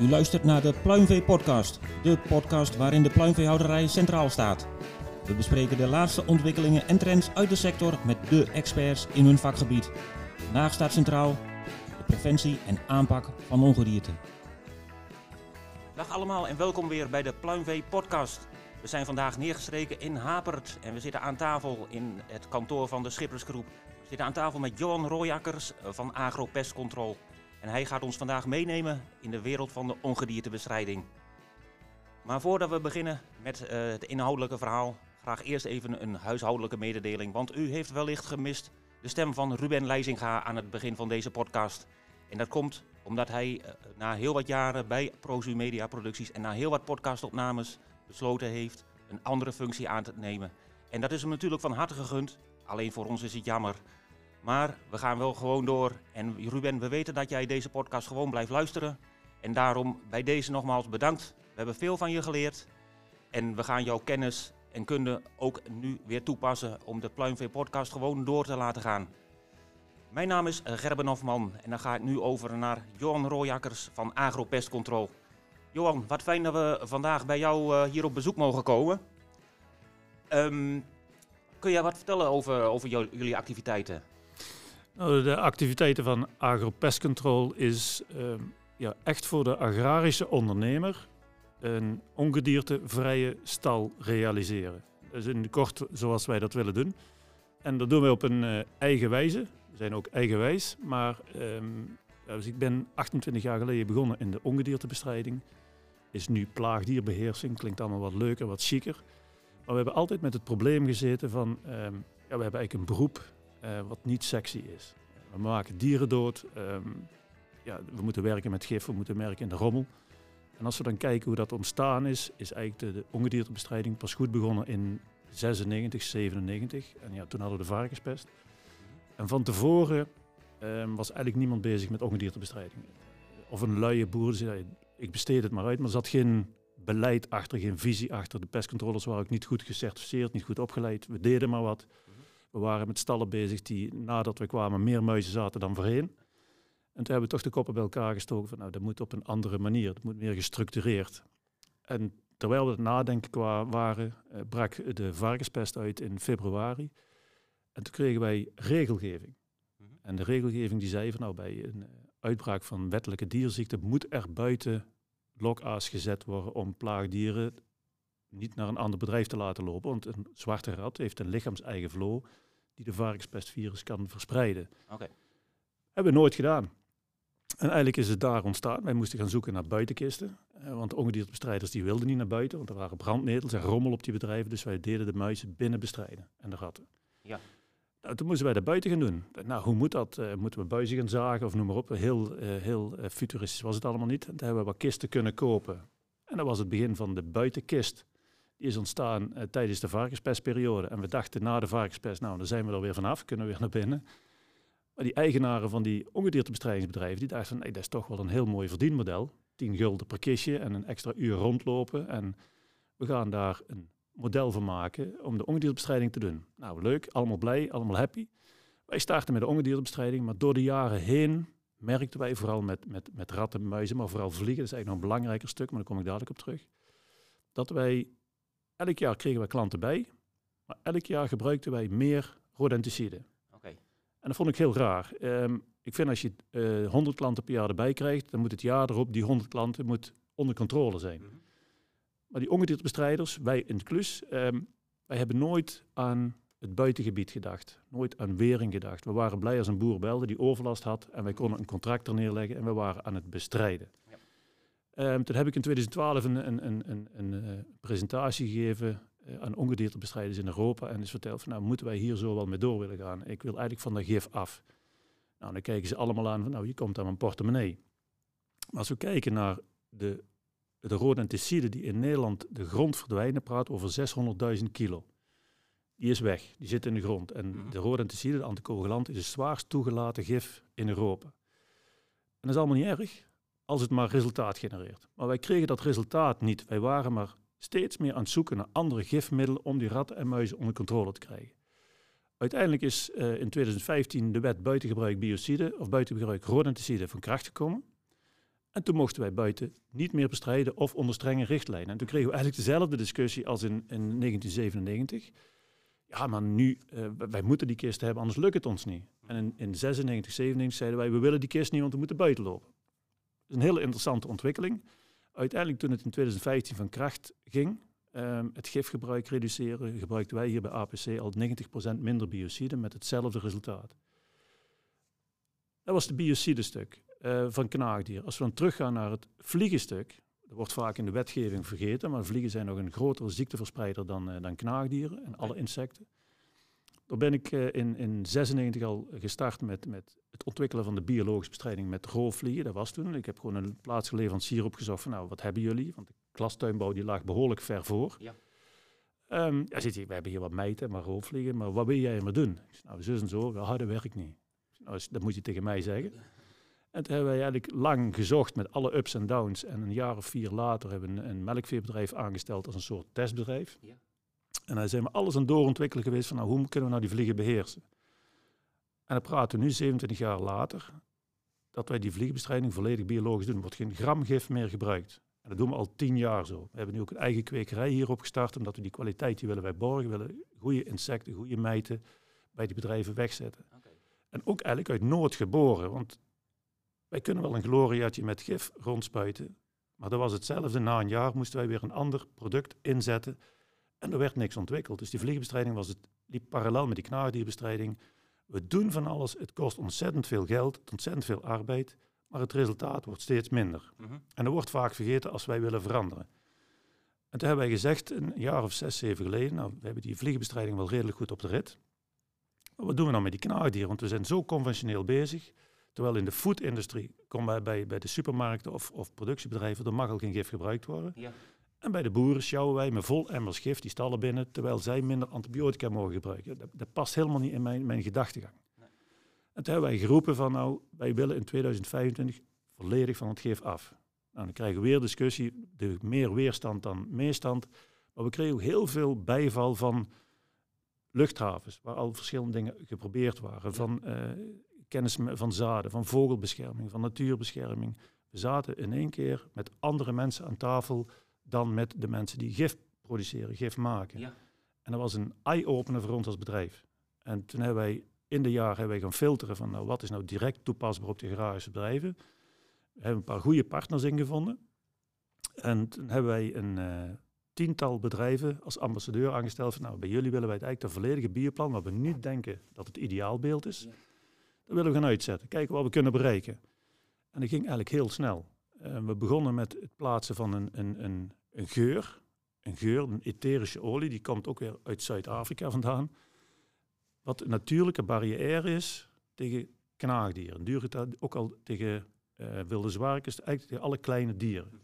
U luistert naar de Pluimvee Podcast, de podcast waarin de pluimveehouderij centraal staat. We bespreken de laatste ontwikkelingen en trends uit de sector met de experts in hun vakgebied. Vandaag staat centraal de preventie en aanpak van ongedierte. Dag allemaal en welkom weer bij de Pluimvee Podcast. We zijn vandaag neergestreken in Hapert en we zitten aan tafel in het kantoor van de Schippersgroep. We zitten aan tafel met Johan Rooijakkers van AgroPestControl. En hij gaat ons vandaag meenemen in de wereld van de ongediertebestrijding. Maar voordat we beginnen met uh, het inhoudelijke verhaal, graag eerst even een huishoudelijke mededeling. Want u heeft wellicht gemist de stem van Ruben Leijzinga aan het begin van deze podcast. En dat komt omdat hij uh, na heel wat jaren bij Prozu Media Producties en na heel wat podcastopnames besloten heeft een andere functie aan te nemen. En dat is hem natuurlijk van harte gegund. Alleen voor ons is het jammer. Maar we gaan wel gewoon door. En Ruben, we weten dat jij deze podcast gewoon blijft luisteren. En daarom bij deze nogmaals bedankt. We hebben veel van je geleerd. En we gaan jouw kennis en kunde ook nu weer toepassen om de Pluimvee podcast gewoon door te laten gaan. Mijn naam is Gerben Hofman en dan ga ik nu over naar Johan Rooijakkers van AgroPestControl. Johan, wat fijn dat we vandaag bij jou uh, hier op bezoek mogen komen. Um, kun jij wat vertellen over, over jullie activiteiten? Nou, de activiteiten van AgroPestControl is uh, ja, echt voor de agrarische ondernemer een ongediertevrije stal realiseren. Is in kort zoals wij dat willen doen. En dat doen we op een uh, eigen wijze. We zijn ook eigenwijs, maar um, dus ik ben 28 jaar geleden begonnen in de ongediertebestrijding. Is nu plaagdierbeheersing, klinkt allemaal wat leuker, wat chiquer. Maar we hebben altijd met het probleem gezeten van, um, ja, we hebben eigenlijk een beroep uh, wat niet sexy is. We maken dieren dood. Um, ja, we moeten werken met gif, we moeten werken in de rommel. En als we dan kijken hoe dat ontstaan is, is eigenlijk de, ongediertebestrijding pas goed begonnen in 96, 97. En ja, toen hadden we de varkenspest. En van tevoren um, was eigenlijk niemand bezig met ongediertebestrijding. Of een luie boer zei, ik besteed het maar uit, maar er zat geen beleid achter, geen visie achter. De pestcontrollers waren ook niet goed gecertificeerd, niet goed opgeleid. We deden maar wat. We waren met stallen bezig die nadat we kwamen meer muizen zaten dan voorheen. En toen hebben we toch de koppen bij elkaar gestoken van nou, dat moet op een andere manier, dat moet meer gestructureerd. En terwijl we het nadenken qua waren, eh, brak de varkenspest uit in februari. En toen kregen wij regelgeving. Mhm. En de regelgeving die zei van nou, bij een eh, uitbraak van wettelijke dierziekte moet er buiten lokaas gezet worden om plaagdieren niet naar een ander bedrijf te laten lopen. Want een zwarte rat heeft een lichaams-eigen flow die de varkenspestvirus kan verspreiden. Okay. Hebben we nooit gedaan. En eigenlijk is het daar ontstaan. Wij moesten gaan zoeken naar buitenkisten. Eh, want ongediertebestrijders die wilden niet naar buiten, want er waren brandnetels en rommel op die bedrijven. Dus wij deden de muizen binnen bestrijden en de ratten. Ja. Nou, toen moesten wij dat buiten gaan doen. Nou, hoe moet dat? Uh, moeten we buizen gaan zagen of noem maar op? Heel, uh, heel futuristisch was het allemaal niet. En toen hebben we wat kisten kunnen kopen. En dat was het begin van de buitenkist is ontstaan uh, tijdens de varkenspestperiode. En we dachten na de varkenspest, nou, dan zijn we er weer vanaf, kunnen we weer naar binnen. Maar die eigenaren van die ongediertebestrijdingsbedrijven, die dachten van, nee, dat is toch wel een heel mooi verdienmodel. 10 gulden per kistje en een extra uur rondlopen. En we gaan daar een model van maken om de ongediertebestrijding te doen. Nou, leuk, allemaal blij, allemaal happy. Wij starten met de ongediertebestrijding, maar door de jaren heen merkten wij vooral met, met, met ratten, muizen, maar vooral vliegen, dat is eigenlijk nog een belangrijker stuk, maar daar kom ik dadelijk op terug, dat wij Elk jaar kregen we klanten bij, maar elk jaar gebruikten wij meer rodenticide. Okay. En dat vond ik heel raar. Um, ik vind als je uh, eh, 100 klanten per jaar erbij krijgt, dan moet het jaar erop die 100 klanten moet onder controle zijn. Mm -hmm. Maar die ongediertebestrijders, wij in het klus, um, wij hebben nooit aan het buitengebied gedacht. Nooit aan wering gedacht. We waren blij als een boer belde die overlast had en wij konden een contract er neerleggen en we waren aan het bestrijden. Um, toen heb ik in 2012 een, een, een, een, een uh, presentatie gegeven uh, aan ongediertebestrijders in Europa. En is verteld van nou moeten wij hier zo wel mee door willen gaan. Ik wil eigenlijk van de gif af. Nou, dan kijken ze allemaal aan van nou je komt aan mijn portemonnee. Maar als we kijken naar de, de rodenticiden die in Nederland de grond verdwijnen, praat over 600.000 kilo. Die is weg, die zit in de grond. En -hmm. de rodenticide, de anticoagulant, is het zwaarst toegelaten gif in Europa. En dat is allemaal niet erg, als het maar resultaat genereert. Maar wij kregen dat resultaat niet. Wij waren maar steeds meer aan het zoeken naar andere gifmiddelen om die ratten en muizen onder controle te krijgen. Uiteindelijk is uh, in 2015 de wet buitengebruik biocide of buitengebruik rodenticide van kracht gekomen. En toen mochten wij buiten niet meer bestrijden of onder strenge richtlijnen. En toen kregen we eigenlijk dezelfde discussie als in, in 1997. Ja, maar nu, uh, wij moeten die kist hebben, anders lukt het ons niet. En in, in 96, 97 zeiden wij, we willen die kist niet, want we moeten buiten lopen. Een hele interessante ontwikkeling. Uiteindelijk toen het in 2015 van kracht ging, um, het gifgebruik reduceren, gebruikten wij hier bij APC al 90% minder biocide met hetzelfde resultaat. Dat was de biocide stuk uh, van knaagdier. Als we dan teruggaan naar het vliegenstuk, dat wordt vaak in de wetgeving vergeten, maar vliegen zijn nog een grotere ziekteverspreider dan, uh, dan knaagdieren en alle insecten. Daar ben ik uh, in 1996 al gestart met, met het ontwikkelen van de biologische bestrijding met roofvliegen. Dat was toen. Ik heb gewoon een plaatsgeleverancier opgezocht van nou, wat hebben jullie? Want de klastuinbouw die lag behoorlijk ver voor. Ja. Um, ja, zit hier, we hebben hier wat mijten, maar roofvliegen. Maar wat wil jij ermee doen? Ik zei, nou, zus en zo, harde werk niet. Nou, dat moet je tegen mij zeggen. En toen hebben wij eigenlijk lang gezocht met alle ups en downs. En een jaar of vier later hebben we een, een melkveebedrijf aangesteld als een soort testbedrijf. Ja. En daar zijn we alles aan doorontwikkelen geweest van nou, hoe kunnen we nou die vliegen beheersen. En dan praten we nu, 27 jaar later, dat wij die vliegenbestrijding volledig biologisch doen. Er wordt geen gram gif meer gebruikt. En dat doen we al tien jaar zo. We hebben nu ook een eigen kwekerij hierop gestart, omdat we die kwaliteit die willen wij borgen. We willen goede insecten, goede mijten bij die bedrijven wegzetten. Okay. En ook eigenlijk uit nood geboren, want wij kunnen wel een gloriaatje met gif rondspuiten, maar dat was hetzelfde. Na een jaar moesten wij weer een ander product inzetten en er werd niks ontwikkeld. Dus die vliegenbestrijding was het, liep parallel met die knaagdierbestrijding. We doen van alles, het kost ontzettend veel geld, ontzettend veel arbeid, maar het resultaat wordt steeds minder. Mhm. En dat wordt vaak vergeten als wij willen veranderen. En toen hebben wij gezegd, een jaar of zes, zeven geleden, nou, we hebben die vliegenbestrijding wel redelijk goed op de rit. Maar wat doen we nou met die knaagdieren? Want we zijn zo conventioneel bezig. Terwijl in de foodindustrie, bij, bij, bij de supermarkten of, of productiebedrijven, er mag al geen gif gebruikt worden. Ja. En bij de boeren sjouwen wij met vol emmers gif die stallen binnen, terwijl zij minder antibiotica mogen gebruiken. Dat, dat past helemaal niet in mijn, mijn gedachtegang. Nee. En toen hebben wij geroepen van nou, wij willen in 2025 volledig van het gif af. Nou, dan krijgen we weer discussie, de meer weerstand dan meestand. Maar we kregen ook heel veel bijval van luchthavens, waar al verschillende dingen geprobeerd waren. Van uh, kennis van zaden, van vogelbescherming, van natuurbescherming. We zaten in één keer met andere mensen aan tafel dan met de mensen die gif produceren, gif maken. Ja. En dat was een eye-opener voor ons als bedrijf. En toen hebben wij in de jaar hebben wij gaan filteren van nou, wat is nou direct toepasbaar op de agrarische bedrijven. We hebben een paar goede partners ingevonden. En toen hebben wij een uh, tiental bedrijven als ambassadeur aangesteld van nou, bij jullie willen wij het eigenlijk de volledige bioplan, waar we niet denken dat het ideaalbeeld is. Ja. Dat willen we gaan uitzetten. Kijken wat we kunnen bereiken. En dat ging eigenlijk heel snel. Uh, we begonnen met het plaatsen van een, een, een een geur, een geur, een etherische olie, die komt ook weer uit Zuid-Afrika vandaan. Wat een natuurlijke barrière is tegen knaagdieren. Duurt dat ook al tegen uh, wilde zwaarkens, eigenlijk tegen alle kleine dieren.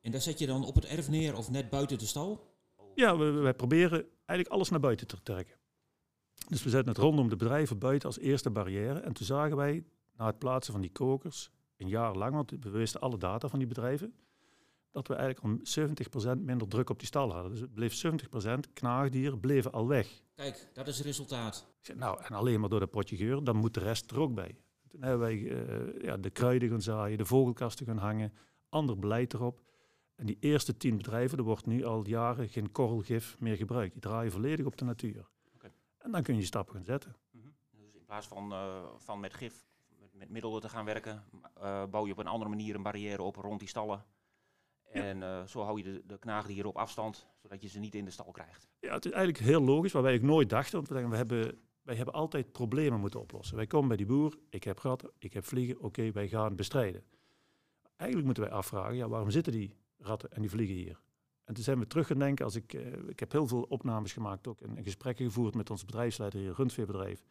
En daar zet je dan op het erf neer of net buiten de stal? Ja, wij proberen eigenlijk alles naar buiten te trekken. Dus we zetten het rondom de bedrijven buiten als eerste barrière. En toen zagen wij, na het plaatsen van die kokers, een jaar lang, want we wisten alle data van die bedrijven, dat we eigenlijk om 70% minder druk op die stal hadden. Dus het bleef 70% knaagdieren bleven al weg. Kijk, dat is het resultaat. Zeg, nou, en alleen maar door de potje geur, dan moet de rest er ook bij. Toen hebben wij uh, ja, de kruiden gaan zaaien, de vogelkasten gaan hangen, ander beleid erop. En die eerste tien bedrijven, er wordt nu al jaren geen korrelgif meer gebruikt. Die draaien volledig op de natuur. Okay. En dan kun je stappen gaan zetten. Mm -hmm. Dus in plaats van, uh, van met gif, met, middelen te gaan werken, uh, bouw je op een andere manier een barrière op rond die stallen. En uh, zo hou je de, de knaagdieren op afstand, zodat je ze niet in de stal krijgt. Ja, het is eigenlijk heel logisch, wat wij ook nooit dachten. Want we, denken, we hebben, wij hebben altijd problemen moeten oplossen. Wij komen bij die boer, ik heb ratten, ik heb vliegen, oké, wij gaan bestrijden. Eigenlijk moeten wij afvragen, ja, waarom zitten die ratten en die vliegen hier? En toen zijn we terug gaan denken, als ik, uh, ik heb heel veel opnames gemaakt ook en, en gesprekken gevoerd met ons bedrijfsleider hier, rundveebedrijf.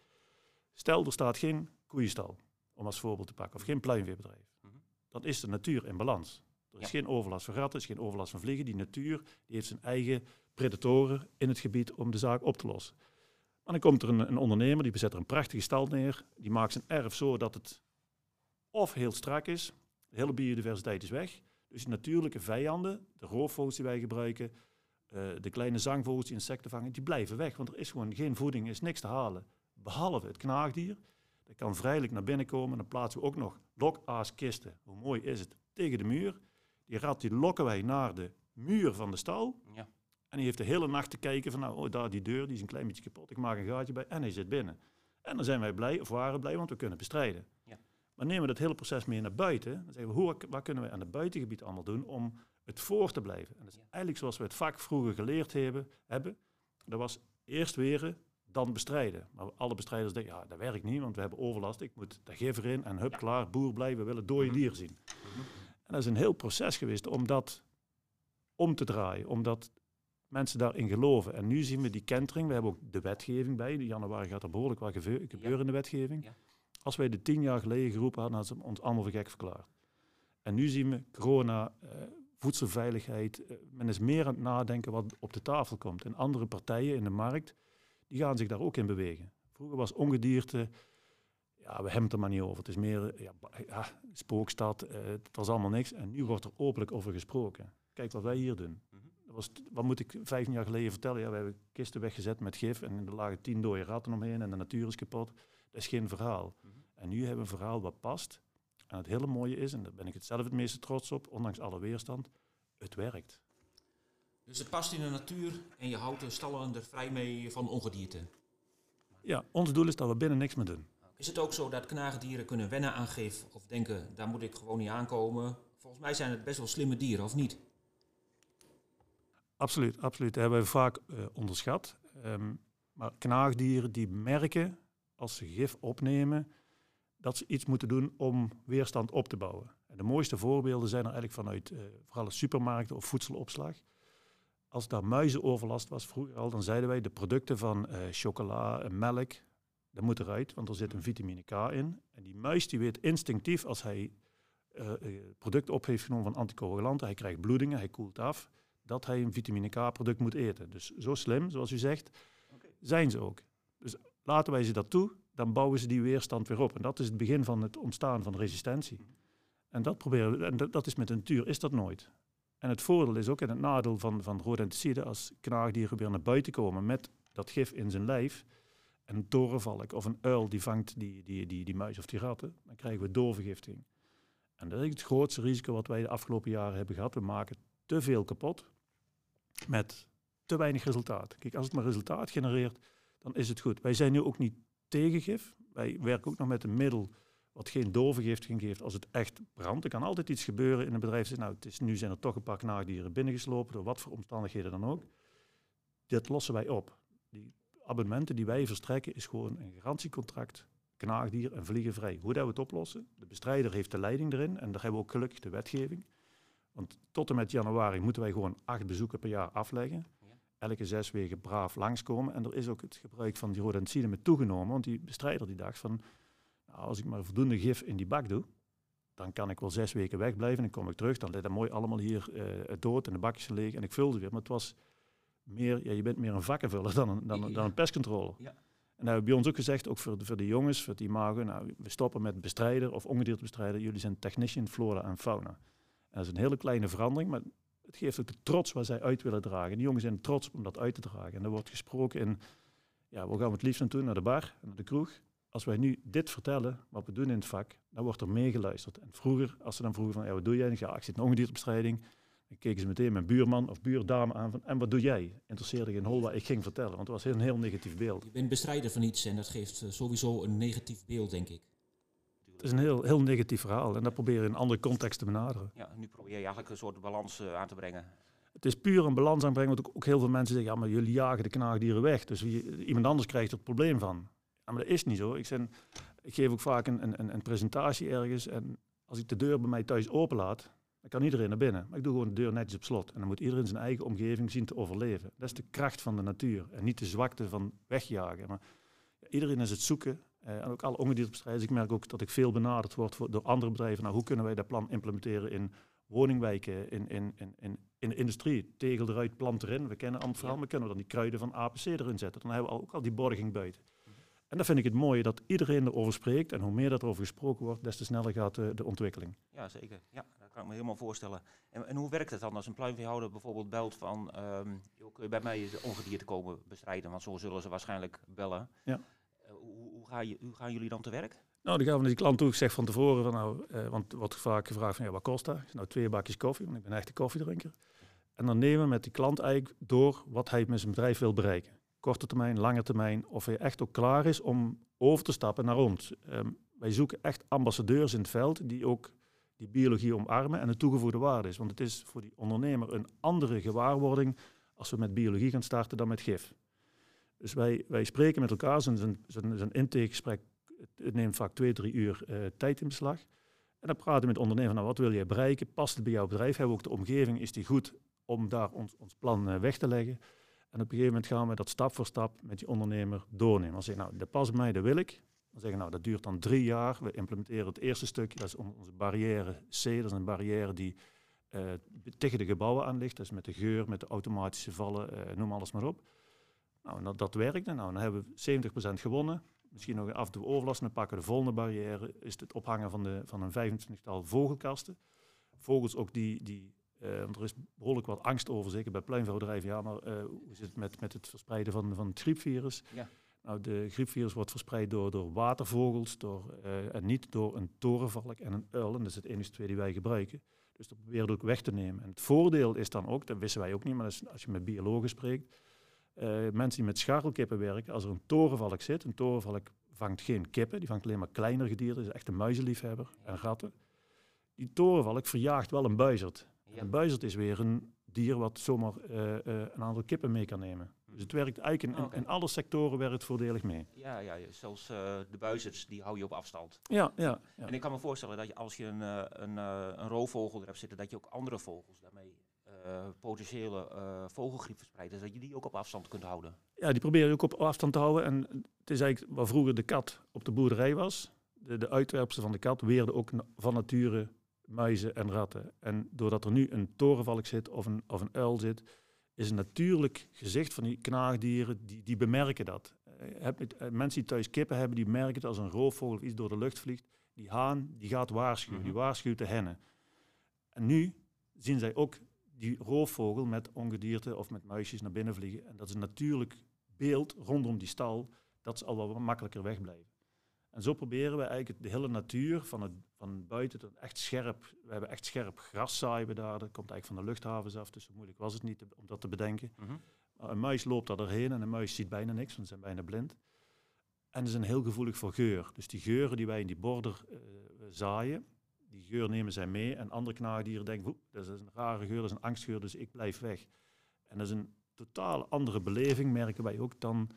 Stel, er staat geen koeienstal, om als voorbeeld te pakken, of geen pluimveebedrijf. -hmm. Dan is de natuur in balans. Er is geen overlast van ratten, er is geen overlast van vliegen. Die natuur die heeft zijn eigen predatoren in het gebied om de zaak op te lossen. Maar dan komt er een, een ondernemer, die bezet er een prachtige stal neer. Die maakt zijn erf zo dat het of heel strak is, de hele biodiversiteit is weg. Dus die natuurlijke vijanden, de roofvogels die wij gebruiken, uh, de kleine zangvogels die insecten vangen, die blijven weg. Want er is gewoon geen voeding, er is niks te halen. Behalve het knaagdier. Dat kan vrijelijk naar binnen komen. Dan plaatsen we ook nog lokaaskisten. Hoe mooi is het? tegen de muur. Die rat die lokken wij naar de muur van de stal. Ja. En die heeft de hele nacht te kijken van, nou, oh, daar die deur, die is een klein beetje kapot. Ik maak een gaatje bij en hij zit binnen. En dan zijn wij blij, of waren blij, want we kunnen bestrijden. Ja. Maar nemen we dat hele proces mee naar buiten. Dan zeggen we, hoe, wat kunnen we aan het buitengebied allemaal doen om het voor te blijven? En dat is Ja. eigenlijk zoals we het vak vroeger geleerd hebben. hebben. Dat was eerst weren, dan bestrijden. Maar alle bestrijders denken, ja, dat werkt niet, want we hebben overlast. Ik moet daar gif erin en hup, klaar, boer blij, we willen dode Mhm. dier zien. En dat is een heel proces geweest om dat om te draaien, omdat mensen daarin geloven. En nu zien we die kentering, we hebben ook de wetgeving bij. In januari gaat er behoorlijk wat gebeuren in de wetgeving. Ja. Als wij de tien jaar geleden geroepen hadden, hadden ze ons allemaal voor gek verklaard. En nu zien we corona, eh, voedselveiligheid. eh, men is meer aan het nadenken wat op de tafel komt. En andere partijen in de markt, die gaan zich daar ook in bewegen. Vroeger was ongedierte, ja, we hebben het er maar niet over. Het is meer, ja, spookstad, eh, het was allemaal niks. En nu wordt er openlijk over gesproken. Kijk wat wij hier doen. Mhm. Dat was, wat moet ik 15 jaar geleden vertellen? Ja, we hebben kisten weggezet met gif en er lagen tien dode ratten omheen en de natuur is kapot. Dat is geen verhaal. Mhm. En nu hebben we een verhaal wat past. En het hele mooie is, en daar ben ik het zelf het meeste trots op, ondanks alle weerstand, het werkt. Dus het past in de natuur en je houdt de stallen er vrij mee van ongedierte. Ja, ons doel is dat we binnen niks meer doen. Is het ook zo dat knaagdieren kunnen wennen aan gif of denken, daar moet ik gewoon niet aankomen? Volgens mij zijn het best wel slimme dieren, of niet? Absoluut, absoluut. Dat hebben we vaak eh, onderschat. Ehm, maar knaagdieren die merken als ze gif opnemen dat ze iets moeten doen om weerstand op te bouwen. En de mooiste voorbeelden zijn er eigenlijk vanuit eh, vooral supermarkten of voedselopslag. Als daar muizenoverlast was vroeger al, dan zeiden wij de producten van eh, chocola en melk, dat moet eruit, want er zit een vitamine K in. En die muis die weet instinctief als hij eh, product op heeft genomen van anticoagulanten, hij krijgt bloedingen, hij koelt af, dat hij een vitamine K-product moet eten. Dus zo slim, zoals u zegt, zijn ze ook. Dus laten wij ze dat toe, dan bouwen ze die weerstand weer op. En dat is het begin van het ontstaan van resistentie. En dat proberen we, en dat, dat is met de natuur, is dat nooit. En het voordeel is ook, en het nadeel van, van rodenticide, als knaagdieren weer naar buiten komen met dat gif in zijn lijf, en een torenvalk of een uil die vangt die, die, die, die muis of die ratten, dan krijgen we doorvergiftiging. En dat is het grootste risico wat wij de afgelopen jaren hebben gehad. We maken te veel kapot met te weinig resultaat. Kijk, als het maar resultaat genereert, dan is het goed. Wij zijn nu ook niet tegen gif. Wij werken ook nog met een middel wat geen doorvergiftiging geeft als het echt brandt. Er kan altijd iets gebeuren in een bedrijf. Nou, het is, nu zijn er toch een paar knaagdieren binnengeslopen, door wat voor omstandigheden dan ook. Dit lossen wij op. Die abonnementen die wij verstrekken is gewoon een garantiecontract, knaagdier en vliegenvrij. Hoe dat we het oplossen? De bestrijder heeft de leiding erin en daar hebben we ook gelukkig de wetgeving. Want tot en met januari moeten wij gewoon acht bezoeken per jaar afleggen. Elke zes weken braaf langskomen. En er is ook het gebruik van die rodenticide met toegenomen. Want die bestrijder die dacht van, als ik maar voldoende gif in die bak doe, dan kan ik wel zes weken wegblijven. En dan kom ik terug, dan ligt dat mooi allemaal hier eh, dood en de bakjes leeg. En ik vulde weer. Maar het was meer, ja, je bent meer een vakkenvuller dan een, dan, dan een pestcontrole. Ja. En dat hebben we bij ons ook gezegd, ook voor de, voor de jongens, voor die imago, nou, we stoppen met bestrijder of ongediertebestrijder. Jullie zijn technician flora en fauna. En dat is een hele kleine verandering, maar het geeft ook de trots waar zij uit willen dragen. Die jongens zijn trots om dat uit te dragen. En er wordt gesproken in, ja, waar gaan we het liefst naartoe? Naar de bar, naar de kroeg. Als wij nu dit vertellen, wat we doen in het vak, dan wordt er meegeluisterd. En vroeger, als ze dan vroegen van, ja, wat doe jij? Ja, ik zit in ongediertebestrijding. Dan keken ze meteen mijn buurman of buurdame aan van, en wat doe jij? Interesseerde geen hol wat ik ging vertellen, want het was een heel negatief beeld. Je bent bestrijder van iets en dat geeft eh, sowieso een negatief beeld, denk ik. Het is een heel, heel negatief verhaal en dat proberen we in een andere context te benaderen. Ja, nu probeer je eigenlijk een soort balans eh, aan te brengen. Het is puur een balans aanbrengen, want ook, ook heel veel mensen zeggen, ja, maar jullie jagen de knaagdieren weg, dus wie, iemand anders krijgt er het probleem van. Ja, maar dat is niet zo. Ik, zijn, ik geef ook vaak een, een, een presentatie ergens en als ik de deur bij mij thuis openlaat, dan kan iedereen naar binnen. Maar ik doe gewoon de deur netjes op slot en dan moet iedereen zijn eigen omgeving zien te overleven. Dat is de kracht van de natuur en niet de zwakte van wegjagen. Maar iedereen is het zoeken eh, en ook alle ongediertebestrijders. Ik merk ook dat ik veel benaderd word voor, door andere bedrijven. Nou, hoe kunnen wij dat plan implementeren in woningwijken, in, in, in, in, in de industrie? Tegel eruit, plant erin. We kennen verhaal, maar kunnen we dan die kruiden van APC erin zetten? Dan hebben we ook al die borging buiten. En dat vind ik het mooie, dat iedereen erover spreekt. En hoe meer dat erover gesproken wordt, des te sneller gaat de, de ontwikkeling. Ja, zeker. Ja, dat kan ik me helemaal voorstellen. En, en hoe werkt het dan als een pluimveehouder bijvoorbeeld belt van... ehm, joh, kun je bij mij ongedierte komen bestrijden? Want zo zullen ze waarschijnlijk bellen. Ja. Eh, hoe, hoe, ga je, hoe gaan jullie dan te werk? Nou, dan gaan we naar die klant toe. Ik zeg van tevoren, van, nou, uh, want wordt vaak gevraagd van ja, wat kost dat? Nou, twee bakjes koffie, want ik ben echt een koffiedrinker. En dan nemen we met die klant eigenlijk door wat hij met zijn bedrijf wil bereiken. Korte termijn, lange termijn. Of hij echt ook klaar is om over te stappen naar ons. Ehm, wij zoeken echt ambassadeurs in het veld die ook die biologie omarmen en een toegevoegde waarde is. Want het is voor die ondernemer een andere gewaarwording als we met biologie gaan starten dan met gif. Dus wij, wij spreken met elkaar, zijn, zijn, intakegesprek het neemt vaak twee, drie uur uh, tijd in beslag. En dan praten we met de ondernemer, nou wat wil jij bereiken? Past het bij jouw bedrijf? Hebben we ook de omgeving? Is die goed om daar ons, ons plan uh, weg te leggen? En op een gegeven moment gaan we dat stap voor stap met die ondernemer doornemen. Als zeggen, nou, dat past bij mij, dat wil ik. Dan zeggen nou, dat duurt dan drie jaar. We implementeren het eerste stukje, dat is onze barrière C. Dat is een barrière die uh, tegen de gebouwen aan ligt. Is met de geur, met de automatische vallen, uh, noem alles maar op. Nou, dat, dat werkte. Nou, dan hebben we 70% gewonnen. Misschien nog af toe overlast. Dan pakken de volgende barrière. Is het ophangen van, de, van een 25-tal vogelkasten. Vogels ook die, die uh, er is behoorlijk wat angst over, zeker bij pluimveebedrijven. Ja, maar uh, hoe zit het met, met het verspreiden van, van het griepvirus? Ja. Nou, de griepvirus wordt verspreid door, door watervogels door, uh, en niet door een torenvalk en een uil. En dat is het enige twee die wij gebruiken. Dus dat proberen we ook weg te nemen. En het voordeel is dan ook, dat wisten wij ook niet, maar als je met biologen spreekt, mensen die met scharrelkippen werken, als er een torenvalk zit, een torenvalk vangt geen kippen, die vangt alleen maar kleinere gedierte, is echt een muizenliefhebber en ratten. Die torenvalk verjaagt wel een buizerd. Een buizerd is weer een dier wat zomaar uh, uh, een aantal kippen mee kan nemen. Dus het werkt eigenlijk in, in, in alle sectoren werkt het voordelig mee. Ja, ja zelfs uh, de buizerds, die hou je op afstand. Ja, ja, ja, En ik kan me voorstellen dat je, als je een, een, een roofvogel er hebt zitten, dat je ook andere vogels daarmee potentiële vogelgriep verspreidt. Dus dat je die ook op afstand kunt houden. Ja, die probeer je ook op afstand te houden. En het is eigenlijk waar vroeger de kat op de boerderij was. De, de uitwerpselen van de kat weerden ook van nature muizen en ratten. En doordat er nu een torenvalk zit of een, of een uil zit, is een natuurlijk gezicht van die knaagdieren, die, die bemerken dat. Heb, uh, mensen die thuis kippen hebben, die merken het als een roofvogel of iets door de lucht vliegt. Die haan, die gaat waarschuwen, die mhm. waarschuwt de hennen. En nu zien zij ook die roofvogel met ongedierte of met muisjes naar binnen vliegen. En dat is een natuurlijk beeld rondom die stal, dat ze al wat makkelijker wegblijven. En zo proberen we eigenlijk de hele natuur van, het, van buiten tot echt scherp. We hebben echt scherp gras zaaien we daar. Dat komt eigenlijk van de luchthavens af, dus zo moeilijk was het niet om dat te bedenken. Maar een muis loopt daar doorheen en een muis ziet bijna niks, want ze zijn bijna blind. En ze zijn heel gevoelig voor geur. Dus die geuren die wij in die border uh, zaaien, die geur nemen zij mee. En andere knaagdieren denken, dat is een rare geur, dat is een angstgeur, dus ik blijf weg. En dat is een totaal andere beleving, merken wij ook, dan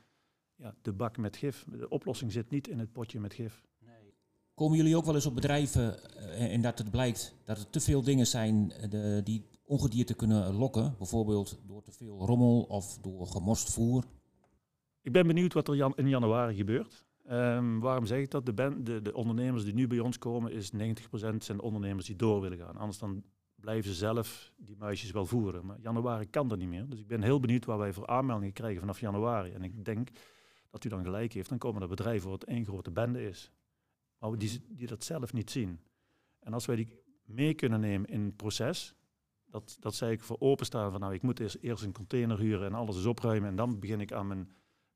ja, de bak met gif. De oplossing zit niet in het potje met gif. Nee. Komen jullie ook wel eens op bedrijven en dat het blijkt dat er te veel dingen zijn de, die ongedierte kunnen lokken? Bijvoorbeeld door te veel rommel of door gemorst voer? Ik ben benieuwd wat er in januari gebeurt. Um, waarom zeg ik dat? De, de, de, ondernemers die nu bij ons komen, is 90% zijn ondernemers die door willen gaan. Anders dan blijven ze zelf die muisjes wel voeren. Maar januari kan dat niet meer. Dus ik ben heel benieuwd waar wij voor aanmeldingen krijgen vanaf januari. En ik denk dat u dan gelijk heeft. Dan komen er bedrijven waar het één grote bende is. Maar die, die dat zelf niet zien. En als wij die mee kunnen nemen in het proces, dat, dat zij ik voor openstaan van nou ik moet eerst, een container huren en alles is opruimen en dan begin ik aan mijn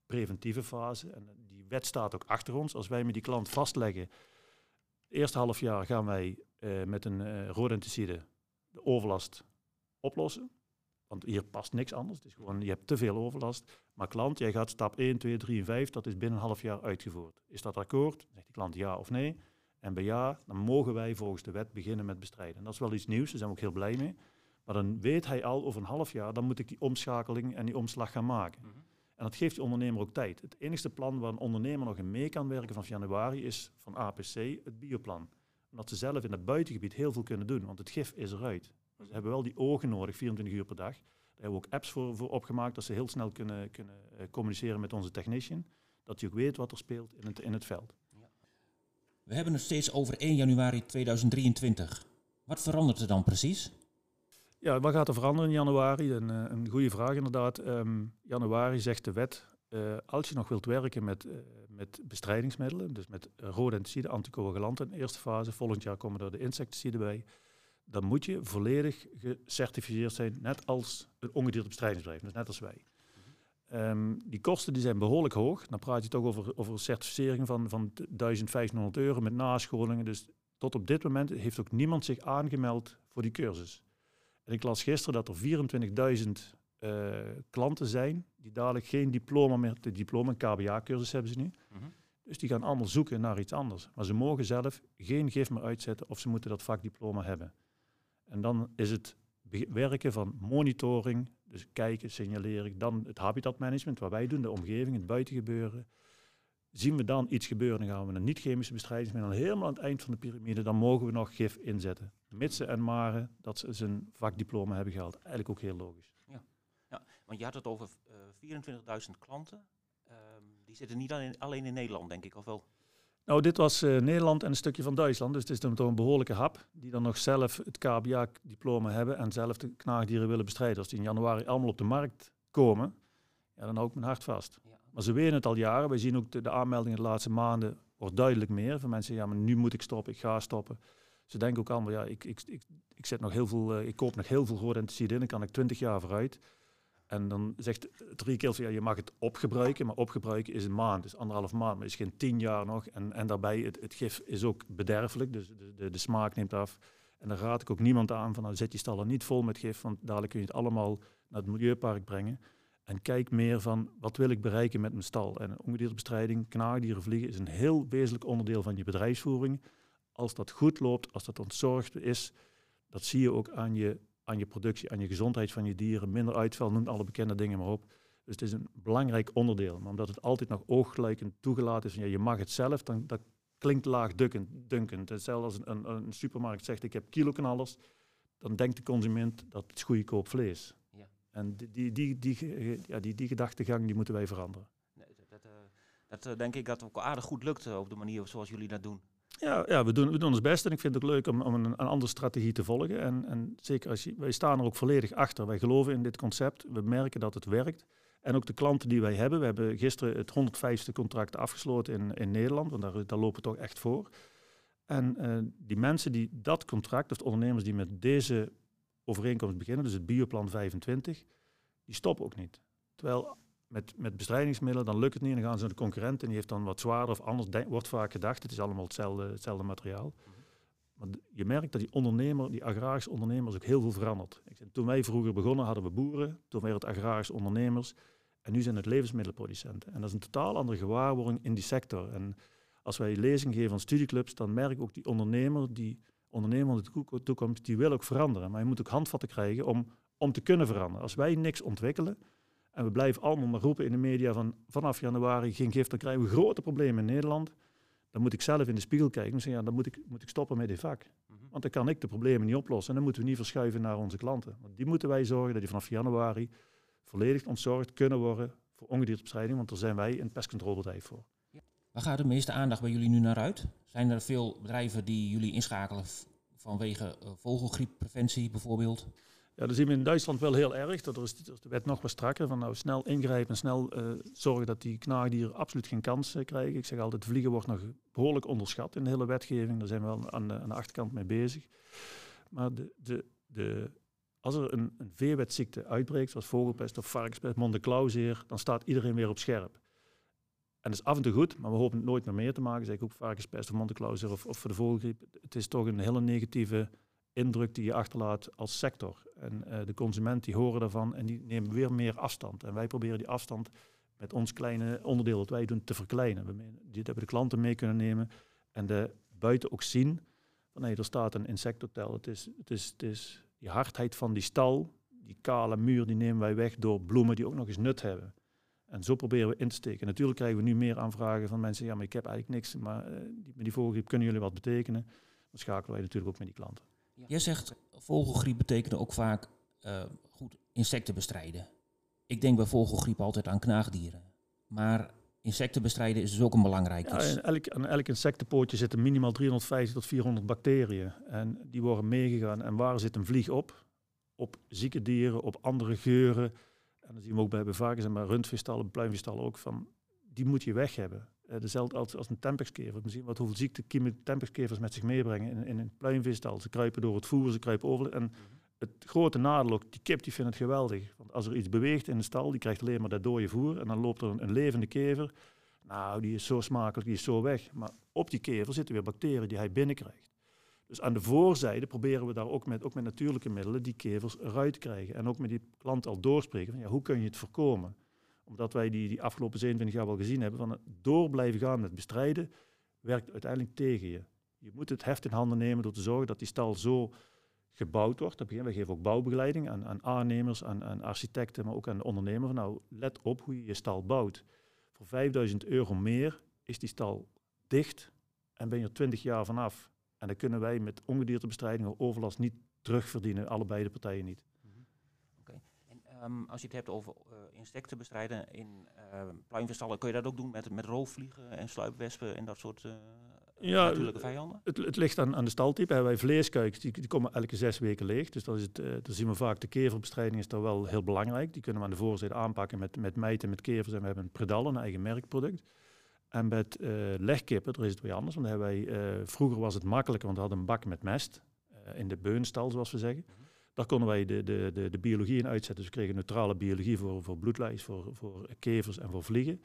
preventieve fase. En die wet staat ook achter ons. Als wij met die klant vastleggen, eerste half jaar gaan wij uh, met een uh, rodenticide de overlast oplossen. Want hier past niks anders. Het is gewoon, je hebt te veel overlast. Maar klant, jij gaat stap 1, 2, 3 en 5, dat is binnen een half jaar uitgevoerd. Is dat akkoord? Dan zegt de klant ja of nee. En bij ja, dan mogen wij volgens de wet beginnen met bestrijden. En dat is wel iets nieuws, daar zijn we ook heel blij mee. Maar dan weet hij al over een half jaar, dan moet ik die omschakeling en die omslag gaan maken. Mm -hmm. En dat geeft die ondernemer ook tijd. Het enige plan waar een ondernemer nog in mee kan werken vanaf januari is van APC het bioplan. Omdat ze zelf in het buitengebied heel veel kunnen doen, want het gif is eruit. Ze hebben wel die ogen nodig, 24 uur per dag. Daar hebben we ook apps voor, voor opgemaakt, dat ze heel snel kunnen, kunnen uh, communiceren met onze technician. Dat hij ook weet wat er speelt in het, in het veld. We hebben het steeds over 1 januari 2023. Wat verandert er dan precies? Ja, wat gaat er veranderen in januari? Een, uh, een goede vraag inderdaad. Um, januari zegt de wet, uh, als je nog wilt werken met, met bestrijdingsmiddelen, dus met rodenticide, anticoagulanten in de eerste fase, volgend jaar komen er de insecticiden bij, dan moet je volledig gecertificeerd zijn, net als een ongedierte bestrijdingsbedrijf, dus net als wij. Ehm, die kosten die zijn behoorlijk hoog. Dan praat je toch over, over certificeringen van, van 1500 euro met nascholingen. Dus tot op dit moment heeft ook niemand zich aangemeld voor die cursus. En ik las gisteren dat er 24.000 uh, klanten zijn die dadelijk geen diploma meer, de diploma, een KBA-cursus hebben ze nu. Mhm. Dus die gaan allemaal zoeken naar iets anders. Maar ze mogen zelf geen gif meer uitzetten of ze moeten dat vakdiploma hebben. En dan is het werken van monitoring, dus kijken, signaleren, dan het habitatmanagement, wat wij doen, de omgeving, het buitengebeuren. Zien we dan iets gebeuren, dan gaan we een niet-chemische bestrijdingsmiddel helemaal aan het eind van de piramide, dan mogen we nog gif inzetten. Mitsen en maren dat ze zijn vakdiploma hebben gehaald. Eigenlijk ook heel logisch. Ja, ja want je had het over uh, eh, 24.000 klanten. Um, die zitten niet alleen in Nederland, denk ik, of wel? Nou, dit was uh, Nederland en een stukje van Duitsland. Dus het is dan toch een behoorlijke hap. Die dan nog zelf het KBA-diploma hebben en zelf de knaagdieren willen bestrijden. Als die in januari allemaal op de markt komen, ja, dan hou ik mijn hart vast. Ja. Maar ze weten het al jaren. Wij zien ook de, de aanmeldingen de laatste maanden wordt duidelijk meer. Van mensen, ja, maar nu moet ik stoppen, ik ga stoppen. Ze denken ook allemaal, ja, ik, ik, ik, ik, zet nog heel veel, uh, ik koop nog heel veel georganiseerd in, dan kan ik 20 jaar vooruit. En dan zegt drie keer, ja, je mag het opgebruiken, maar opgebruiken is een maand, dus anderhalf maand, maar is geen tien jaar nog. En, en daarbij, het, het gif is ook bederfelijk, dus de, de, de, smaak neemt af. En dan raad ik ook niemand aan van, nou, zet je stallen niet vol met gif, want dadelijk kun je het allemaal naar het milieupark brengen. En kijk meer van, wat wil ik bereiken met mijn stal? En ongedierbestrijding, knaagdieren, vliegen is een heel wezenlijk onderdeel van je bedrijfsvoering. Als dat goed loopt, als dat ontzorgd is, dat zie je ook aan je aan je productie, aan je gezondheid van je dieren, minder uitval, noem alle bekende dingen maar op. Dus het is een belangrijk onderdeel. Maar omdat het altijd nog ooggelijkend toegelaten is, ja, je mag het zelf, dan dat klinkt laagdunkend. Hetzelfde als een, een, supermarkt zegt, ik heb kiloknallers, dan denkt de consument dat het is goedkoop vlees. Ja. En die, die, die, die, ja, die, die gedachtegang die moeten wij veranderen. Nee, dat, dat, uh, dat uh, denk ik dat ook aardig goed lukt uh, op de manier zoals jullie dat doen. Ja, ja we, doen, we doen ons best en ik vind het leuk om, om een, een, andere strategie te volgen. En, en zeker als wij staan er ook volledig achter. Wij geloven in dit concept. We merken dat het werkt. En ook de klanten die wij hebben. We hebben gisteren het 105ste contract afgesloten in, in Nederland, want daar, lopen we toch echt voor. En uh, die mensen die dat contract, of de ondernemers die met deze overeenkomst beginnen, dus het Bioplan 25, die stoppen ook niet. Terwijl met, met bestrijdingsmiddelen, dan lukt het niet. En dan gaan ze naar de concurrent en die heeft dan wat zwaarder of anders, wordt vaak gedacht. Het is allemaal hetzelfde, hetzelfde materiaal. Maar je merkt dat die ondernemer, die agrarische ondernemers, ook heel veel verandert. Toen wij vroeger begonnen hadden we boeren, toen waren het agrarische ondernemers. En nu zijn het levensmiddelenproducenten. En dat is een totaal andere gewaarwording in die sector. En als wij lezing geven aan studieclubs, dan merk ik ook die ondernemer, die ondernemer in de toekomst, die wil ook veranderen. Maar je moet ook handvatten krijgen om, om te kunnen veranderen. Als wij niks ontwikkelen, en we blijven allemaal maar roepen in de media van vanaf januari geen gift, dan krijgen we grote problemen in Nederland. Dan moet ik zelf in de spiegel kijken en zeggen, ja, dan moet ik, moet ik stoppen met dit vak. Mhm. Want dan kan ik de problemen niet oplossen. En dan moeten we niet verschuiven naar onze klanten. Want die moeten wij zorgen dat die vanaf januari volledig ontzorgd kunnen worden voor ongediertebestrijding, want daar zijn wij een pestcontrolebedrijf voor. Waar gaat de meeste aandacht bij jullie nu naar uit? Zijn er veel bedrijven die jullie inschakelen vanwege uh, vogelgrieppreventie bijvoorbeeld? Ja, dat zien we in Duitsland wel heel erg. Dat er is, de wet nog wat strakker. Van nou snel ingrijpen en snel uh, zorgen dat die knaagdieren absoluut geen kans uh, krijgen. Ik zeg altijd, vliegen wordt nog behoorlijk onderschat in de hele wetgeving. Daar zijn we wel aan de, aan de achterkant mee bezig. Maar de, de, de, als er een, een uitbreekt, zoals vogelpest of varkenspest, mondeklauwzeer, dan staat iedereen weer op scherp. En dat is af en toe goed, maar we hopen het nooit meer meer te maken. Zeg ik ook varkenspest of mondeklauwzeer of, of voor de vogelgriep. Het is toch een hele negatieve indruk die je achterlaat als sector. En uh, de consument die horen daarvan en die nemen weer meer afstand. En wij proberen die afstand met ons kleine onderdeel dat wij doen te verkleinen. We dit hebben de klanten mee kunnen nemen en de buiten ook zien van er staat een insecthotel. Het is, het is, het is die hardheid van die stal, die kale muur, die nemen wij weg door bloemen die ook nog eens nut hebben. En zo proberen we in te steken. Natuurlijk krijgen we nu meer aanvragen van mensen, ja, maar ik heb eigenlijk niks, maar uh, die, met die kunnen jullie wat betekenen. Dan schakelen wij natuurlijk ook met die klanten. Jij zegt vogelgriep betekent ook vaak uh, goed insecten bestrijden. Ik denk bij vogelgriep altijd aan knaagdieren. Maar insecten bestrijden is dus ook een belangrijk iets. Ja, elk, aan elk insectenpootje zitten minimaal 350 tot 400 bacteriën. En die worden meegegaan. En waar zit een vlieg op? Op zieke dieren, op andere geuren. En dan zien we ook bij varkens en bij rundvisstallen, pluimvisstallen ook van, die moet je weg hebben. Uh, dezelfde als, als een tempexkever. We zien wat hoeveel ziektekiemen tempexkevers met zich meebrengen in, in een pluimvisstal. Ze kruipen door het voer, ze kruipen over. En het grote nadeel ook, die kip die vindt het geweldig. Want als er iets beweegt in de stal, die krijgt alleen maar dat dode voer. En dan loopt er een, een levende kever. Nou, die is zo smakelijk, die is zo weg. Maar op die kever zitten weer bacteriën die hij binnenkrijgt. Dus aan de voorzijde proberen we daar ook met, ook met natuurlijke middelen die kevers eruit te krijgen. En ook met die klant al doorspreken van ja, hoe kun je het voorkomen? Omdat wij die, die afgelopen 27 jaar wel gezien hebben van het door blijven gaan met bestrijden, werkt uiteindelijk tegen je. Je moet het heft in handen nemen door te zorgen dat die stal zo gebouwd wordt. Dat we geven ook bouwbegeleiding aan, aan aannemers, aan, aan, architecten, maar ook aan de ondernemer. Nou, let op hoe je je stal bouwt. Voor 5000 euro meer is die stal dicht en ben je er 20 jaar vanaf. En dan kunnen wij met ongediertebestrijding of overlast niet terugverdienen, allebei de partijen niet. Mhm. Um, als je het hebt over uh, insecten bestrijden in uh, pluimveestallen, kun je dat ook doen met, met roofvliegen en sluipwespen en dat soort uh, ja, natuurlijke vijanden? Het, het ligt aan, aan de staltype. Wij vleeskuikens, die, die komen elke zes weken leeg. Dus dat is het, dan zien we vaak, de keverbestrijding is daar wel heel belangrijk. Die kunnen we aan de voorzijde aanpakken met, met mijten, met kevers. En we hebben een Predal, een eigen merkproduct. En met legkippen, daar is het weer anders. Want wij, uh, vroeger was het makkelijker, want we hadden een bak met mest. In de beunenstal, zoals we zeggen. Mm -hmm. Daar konden wij de, de, de, de, biologie in uitzetten. Dus we kregen neutrale biologie voor, voor bloedlijs, voor, voor kevers en voor vliegen.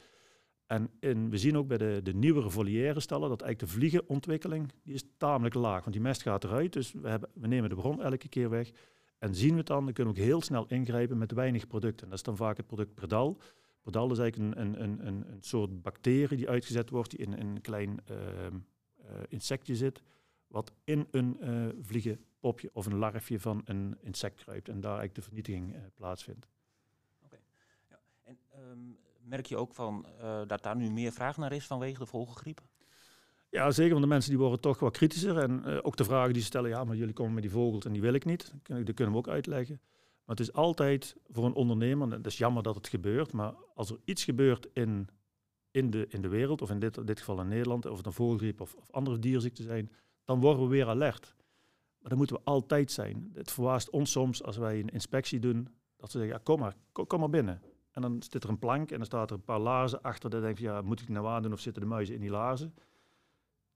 En we zien ook bij de, de nieuwere volière stallen dat eigenlijk de vliegenontwikkeling die is tamelijk laag. Want die mest gaat eruit, dus we, hebben, we nemen de bron elke keer weg. En zien we het dan, dan kunnen we ook heel snel ingrijpen met weinig producten. En dat is dan vaak het product Predal. Predal is eigenlijk een, een, een, een soort bacterie die uitgezet wordt, die in, een klein uh, uh, insectje zit, wat in een uh, vliegenpopje of een larfje van een insect kruipt en daar eigenlijk de vernietiging plaatsvindt. Oké. Ja. En um, merk je ook van, dat daar nu meer vraag naar is vanwege de vogelgriep? Ja, zeker, want de mensen die worden toch wat kritischer. En ook de vragen die ze stellen, ja, maar jullie komen met die vogels en die wil ik niet. Dat kunnen we ook uitleggen. Maar het is altijd voor een ondernemer, en het is jammer dat het gebeurt, maar als er iets gebeurt in, in, de, in de wereld, of in dit, dit geval in Nederland, of het een vogelgriep of, of andere dierziekten zijn, dan worden we weer alert. Maar dan moeten we altijd zijn. Het verwaast ons soms als wij een inspectie doen, dat ze zeggen, ja, kom maar, kom, kom maar binnen. En dan zit er een plank en dan staat er een paar laarzen achter. Dan denk je, ja, moet ik nou aan doen of zitten de muizen in die laarzen?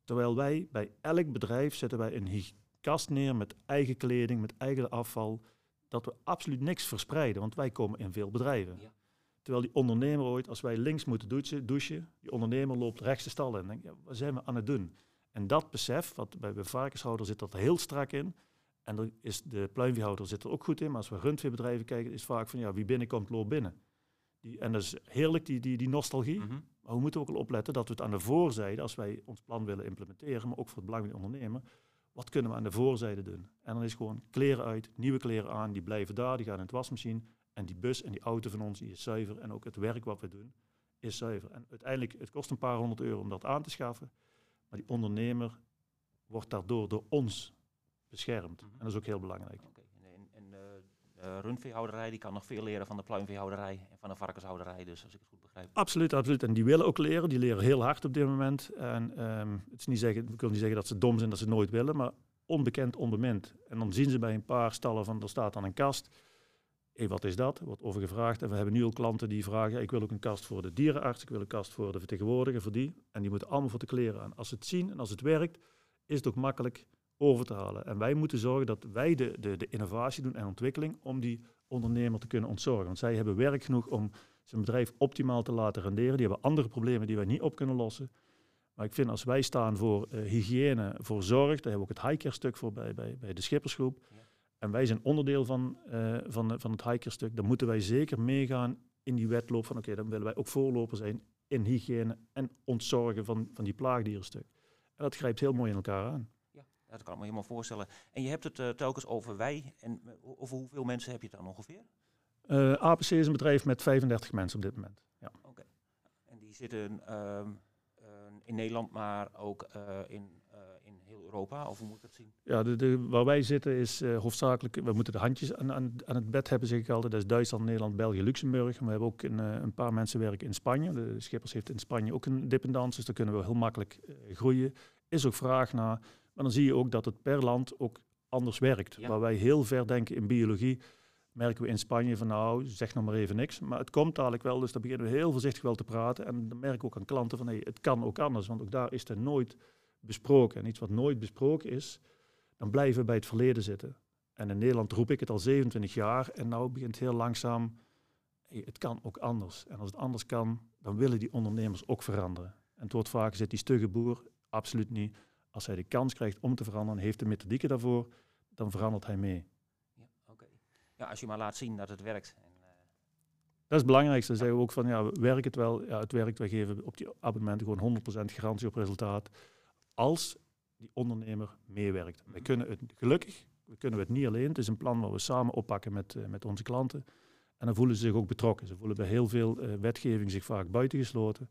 Terwijl wij bij elk bedrijf zetten wij een kast neer met eigen kleding, met eigen afval dat we absoluut niks verspreiden, want wij komen in veel bedrijven. Ja. Terwijl die ondernemer ooit, als wij links moeten douchen, douchen die ondernemer loopt rechts de stal in. En denkt, ja, wat zijn we aan het doen? En dat besef, wat bij de varkenshouder zit dat heel strak in. En dan is de pluimveehouder zit er ook goed in. Maar als we rundveebedrijven kijken, is vaak van ja, wie binnenkomt, loopt binnen. Die, en dat is heerlijk, die, die, die nostalgie. Mhm. Maar we moeten ook wel opletten dat we het aan de voorzijde, als wij ons plan willen implementeren, maar ook voor het belang van de ondernemer, wat kunnen we aan de voorzijde doen? En dan is gewoon kleren uit, nieuwe kleren aan, die blijven daar, die gaan in het wasmachine. En die bus en die auto van ons, die is zuiver. En ook het werk wat we doen, is zuiver. En uiteindelijk, het kost een paar honderd euro om dat aan te schaffen. Maar die ondernemer wordt daardoor door ons beschermd. Mhm. En dat is ook heel belangrijk. Okay. En, en uh, uh, rundveehouderij die kan nog veel leren van de pluimveehouderij en van de varkenshouderij. Dus als ik het goed begrijp. Absoluut, absoluut. En die willen ook leren. Die leren heel hard op dit moment. En um, het is niet zeggen, we kunnen niet zeggen dat ze dom zijn dat ze nooit willen, maar onbekend, onbemind. En dan zien ze bij een paar stallen van er staat dan een kast. Hey, wat is dat? Wordt over gevraagd. En we hebben nu al klanten die vragen: ik wil ook een kast voor de dierenarts, ik wil een kast voor de vertegenwoordiger, voor die. En die moeten allemaal voor de kleren aan. Als ze het zien en als het werkt, is het ook makkelijk over te halen. En wij moeten zorgen dat wij de, de, de innovatie doen en ontwikkeling om die ondernemer te kunnen ontzorgen. Want zij hebben werk genoeg om zijn bedrijf optimaal te laten renderen. Die hebben andere problemen die wij niet op kunnen lossen. Maar ik vind als wij staan voor uh, hygiëne, voor zorg, daar hebben we ook het highcare stuk voor bij, bij de schippersgroep. En wij zijn onderdeel van, uh, van, van het highcare stuk. Dan moeten wij zeker meegaan in die wedloop van oké, dan willen wij ook voorloper zijn in hygiëne en ontzorgen van, van die plaagdierenstuk. En dat grijpt heel mooi in elkaar aan. Ja, dat kan ik me helemaal voorstellen. En je hebt het uh, telkens over wij. En over hoeveel mensen heb je het dan ongeveer? Uh, APC is een bedrijf met 35 mensen op dit moment. Ja. Oké. Okay. En die zitten uh, in Nederland, maar ook in, Europa? Of hoe moet ik dat zien? Ja, de, de, waar wij zitten is hoofdzakelijk, we moeten de handjes aan, aan, aan, het bed hebben, zeg ik altijd. Dat is Duitsland, Nederland, België, Luxemburg. we hebben ook een, een paar mensen werken in Spanje. De Schippers heeft in Spanje ook een dependance, dus daar kunnen we heel makkelijk groeien. Is ook vraag naar. Maar dan zie je ook dat het per land ook anders werkt. Ja. Waar wij heel ver denken in biologie merken we in Spanje van nou, zeg nog maar even niks. Maar het komt dadelijk wel, dus daar beginnen we heel voorzichtig wel te praten. En dan merken we ook aan klanten van hey, het kan ook anders, want ook daar is het nooit besproken. En iets wat nooit besproken is, dan blijven we bij het verleden zitten. En in Nederland roep ik het al 27 jaar en nou begint heel langzaam, hey, het kan ook anders. En als het anders kan, dan willen die ondernemers ook veranderen. En het wordt vaak zit die stugge boer, absoluut niet. Als hij de kans krijgt om te veranderen, heeft de methodieken daarvoor, dan verandert hij mee. Ja, oké. Ja, als je maar laat zien dat het werkt. En, eh, Dat is het belangrijkste. Dan zeggen we ook van, ja, werkt het wel? Ja, het werkt. Wij geven op die abonnementen gewoon 100% garantie op resultaat. Als die ondernemer meewerkt. Wij Mhm. kunnen het gelukkig, we kunnen het niet alleen. Het is een plan waar we samen oppakken met, eh, met onze klanten. En dan voelen ze zich ook betrokken. Ze voelen bij heel veel eh, wetgeving zich vaak buitengesloten.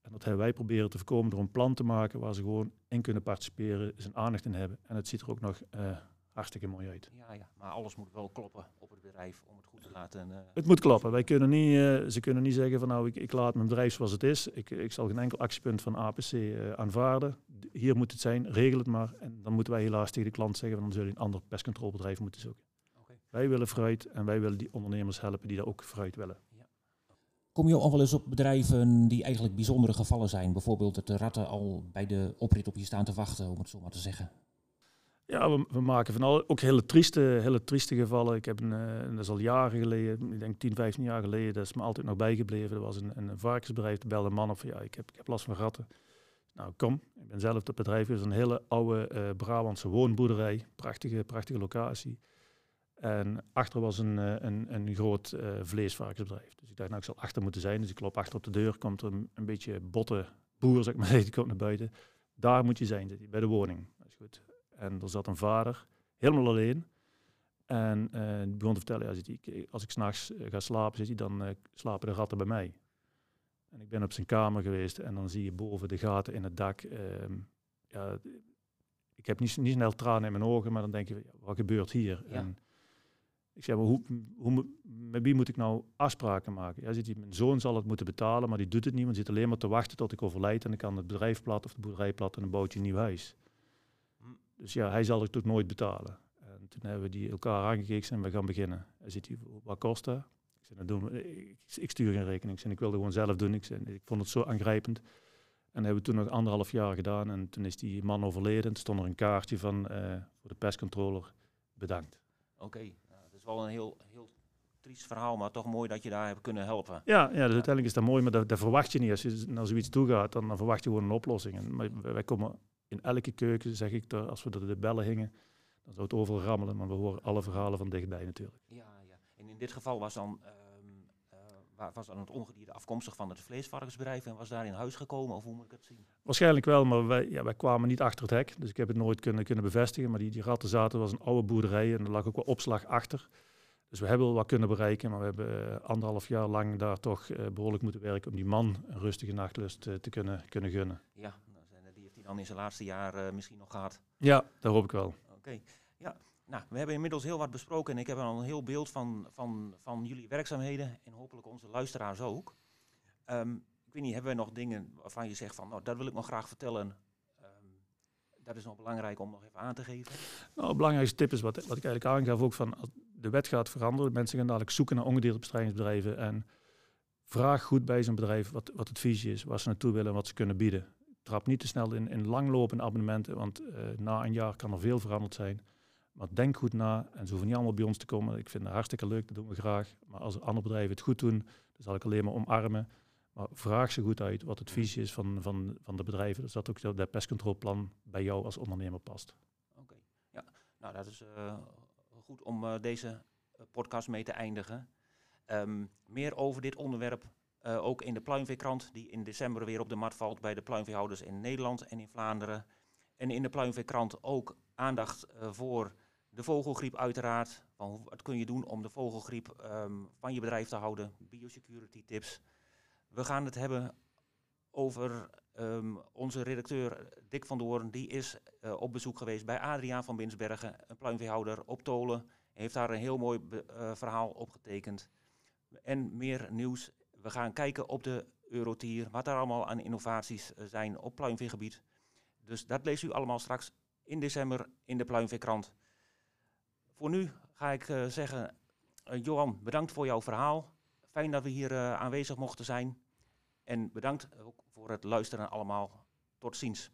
En dat hebben wij proberen te voorkomen door een plan te maken waar ze gewoon in kunnen participeren, zijn aandacht in hebben. En het ziet er ook nog eh, hartstikke mooi uit. ja, ja, maar alles moet wel kloppen op het bedrijf om het goed te laten. eh, Het moet kloppen. Wij kunnen niet, eh, ze kunnen niet zeggen van nou, ik, ik laat mijn bedrijf zoals het is. Ik, ik zal geen enkel actiepunt van APC eh, aanvaarden. Hier moet het zijn, regel het maar. En dan moeten wij helaas tegen de klant zeggen, van dan zul je een ander pestcontrolebedrijf moeten zoeken. Oké. Wij willen vooruit en wij willen die ondernemers helpen die daar ook vooruit willen. Kom je al wel eens op bedrijven die eigenlijk bijzondere gevallen zijn? Bijvoorbeeld dat de ratten al bij de oprit op je staan te wachten, om het zo maar te zeggen. Ja, we, maken van alle, ook hele trieste, hele trieste gevallen. Ik heb een, eh, dat is al jaren geleden, ik denk 10, 15 jaar geleden, dat is me altijd nog bijgebleven. Er was een, een varkensbedrijf, er belde man op van ja, ik heb, ik heb last van ratten. Nou, kom, ik ben zelf het bedrijf, het is een hele oude eh, Brabantse woonboerderij, prachtige, prachtige locatie. En achter was een, eh, een, een groot eh, vleesvarkensbedrijf. Dus ik dacht, nou, ik zal achter moeten zijn. Dus ik klop achter op de deur, komt er een, een beetje botte boer, zeg maar, die komt naar buiten. Daar moet je zijn, bij de woning. Dat is goed. En er zat een vader, helemaal alleen. En eh, die begon te vertellen, ja, zit hij, als ik s'nachts eh, ga slapen, zit hij, dan eh, slapen de ratten bij mij. En ik ben op zijn kamer geweest en dan zie je boven de gaten in het dak. ehm, ja, ik heb niet, niet snel tranen in mijn ogen, maar dan denk je, ja, wat gebeurt hier? Ja. En ik zeg, maar hoe, hoe, met wie moet ik nou afspraken maken? Ja, zit hij, mijn zoon zal het moeten betalen, maar die doet het niet, want zit alleen maar te wachten tot ik overlijd en dan kan het bedrijf plat of de boerderij plat en bouwt hij een nieuw huis. Dus ja, hij zal het ook nooit betalen. En toen hebben we die elkaar aangekeken en we gaan beginnen. Hij zit hier, wat kost dat? Ik zei, dat doen we. Ik, ik stuur geen rekening. Ik, zei, ik wilde gewoon zelf doen. Ik, zei, ik vond het zo aangrijpend. En dat hebben we toen nog anderhalf jaar gedaan. En toen is die man overleden. En toen stond er een kaartje van eh, voor de pestcontroller. Bedankt. Oké, nou, dat is wel een heel, heel triest verhaal, maar toch mooi dat je daar hebt kunnen helpen. Ja, ja dus uiteindelijk is dat mooi, maar dat, dat verwacht je niet. Als je naar zoiets toe gaat, dan, dan verwacht je gewoon een oplossing. En, maar wij komen in elke keuken, zeg ik, als we de bellen hingen, dan zou het overal rammelen. Maar we horen alle verhalen van dichtbij natuurlijk. Ja, ja. En in dit geval was dan, ehm, eh, wa- was dan het ongedierte afkomstig van het vleesvarkensbedrijf en was daar in huis gekomen, of hoe moet ik het zien? Waarschijnlijk wel, maar wij, ja, wij kwamen niet achter het hek. Dus ik heb het nooit kunnen, kunnen bevestigen. Maar die, die ratten zaten, was een oude boerderij en er lag ook wel opslag achter. Dus we hebben wel wat kunnen bereiken, maar we hebben eh, anderhalf jaar lang daar toch eh, behoorlijk moeten werken om die man een rustige nachtlust te kunnen, kunnen gunnen. Ja, nou, zijn- die heeft hij dan in zijn laatste jaar eh, misschien nog gehad. Ja, daar hoop ik wel. Oké, ja. Nou, we hebben inmiddels heel wat besproken en ik heb al een heel beeld van, van, van jullie werkzaamheden en hopelijk onze luisteraars ook. Ehm, ik weet niet, hebben we nog dingen waarvan je zegt van, nou, dat wil ik nog graag vertellen. Ehm, dat is nog belangrijk om nog even aan te geven. Nou, het belangrijkste tip is wat, wat ik eigenlijk aangaf ook van als de wet gaat veranderen. Mensen gaan dadelijk zoeken naar ongediertebestrijdingsbedrijven en vraag goed bij zo'n bedrijf wat, wat het visie is, waar ze naartoe willen en wat ze kunnen bieden. Trap niet te snel in, in langlopende abonnementen, want eh, na een jaar kan er veel veranderd zijn. Maar denk goed na en ze hoeven niet allemaal bij ons te komen. Ik vind het hartstikke leuk, dat doen we graag. Maar als andere bedrijven het goed doen, dan zal ik alleen maar omarmen. Maar vraag ze goed uit wat het visie is van, van, van de bedrijven. Dus dat ook dat dat pestcontroleplan bij jou als ondernemer past. Oké, ja. Nou, dat is eh, goed om eh, deze podcast mee te eindigen. Ehm, meer over dit onderwerp eh, ook in de pluimveekrant, die in december weer op de mat valt bij de pluimveehouders in Nederland en in Vlaanderen. En in de pluimveekrant ook aandacht eh, voor de vogelgriep uiteraard. Wat kun je doen om de vogelgriep ehm, van je bedrijf te houden? Biosecurity tips. We gaan het hebben over ehm, onze redacteur Dick van Doorn. Die is eh, op bezoek geweest bij Adriaan van Binsbergen, een pluimveehouder op Tolen. Hij heeft daar een heel mooi eh, verhaal opgetekend. En meer nieuws. We gaan kijken op de Eurotier, wat er allemaal aan innovaties eh, zijn op pluimveegebied. Dus dat leest u allemaal straks in december in de Pluimveekrant. Voor nu ga ik eh, zeggen, eh, Johan, bedankt voor jouw verhaal. Fijn dat we hier aanwezig mochten zijn. En bedankt ook voor het luisteren allemaal. Tot ziens.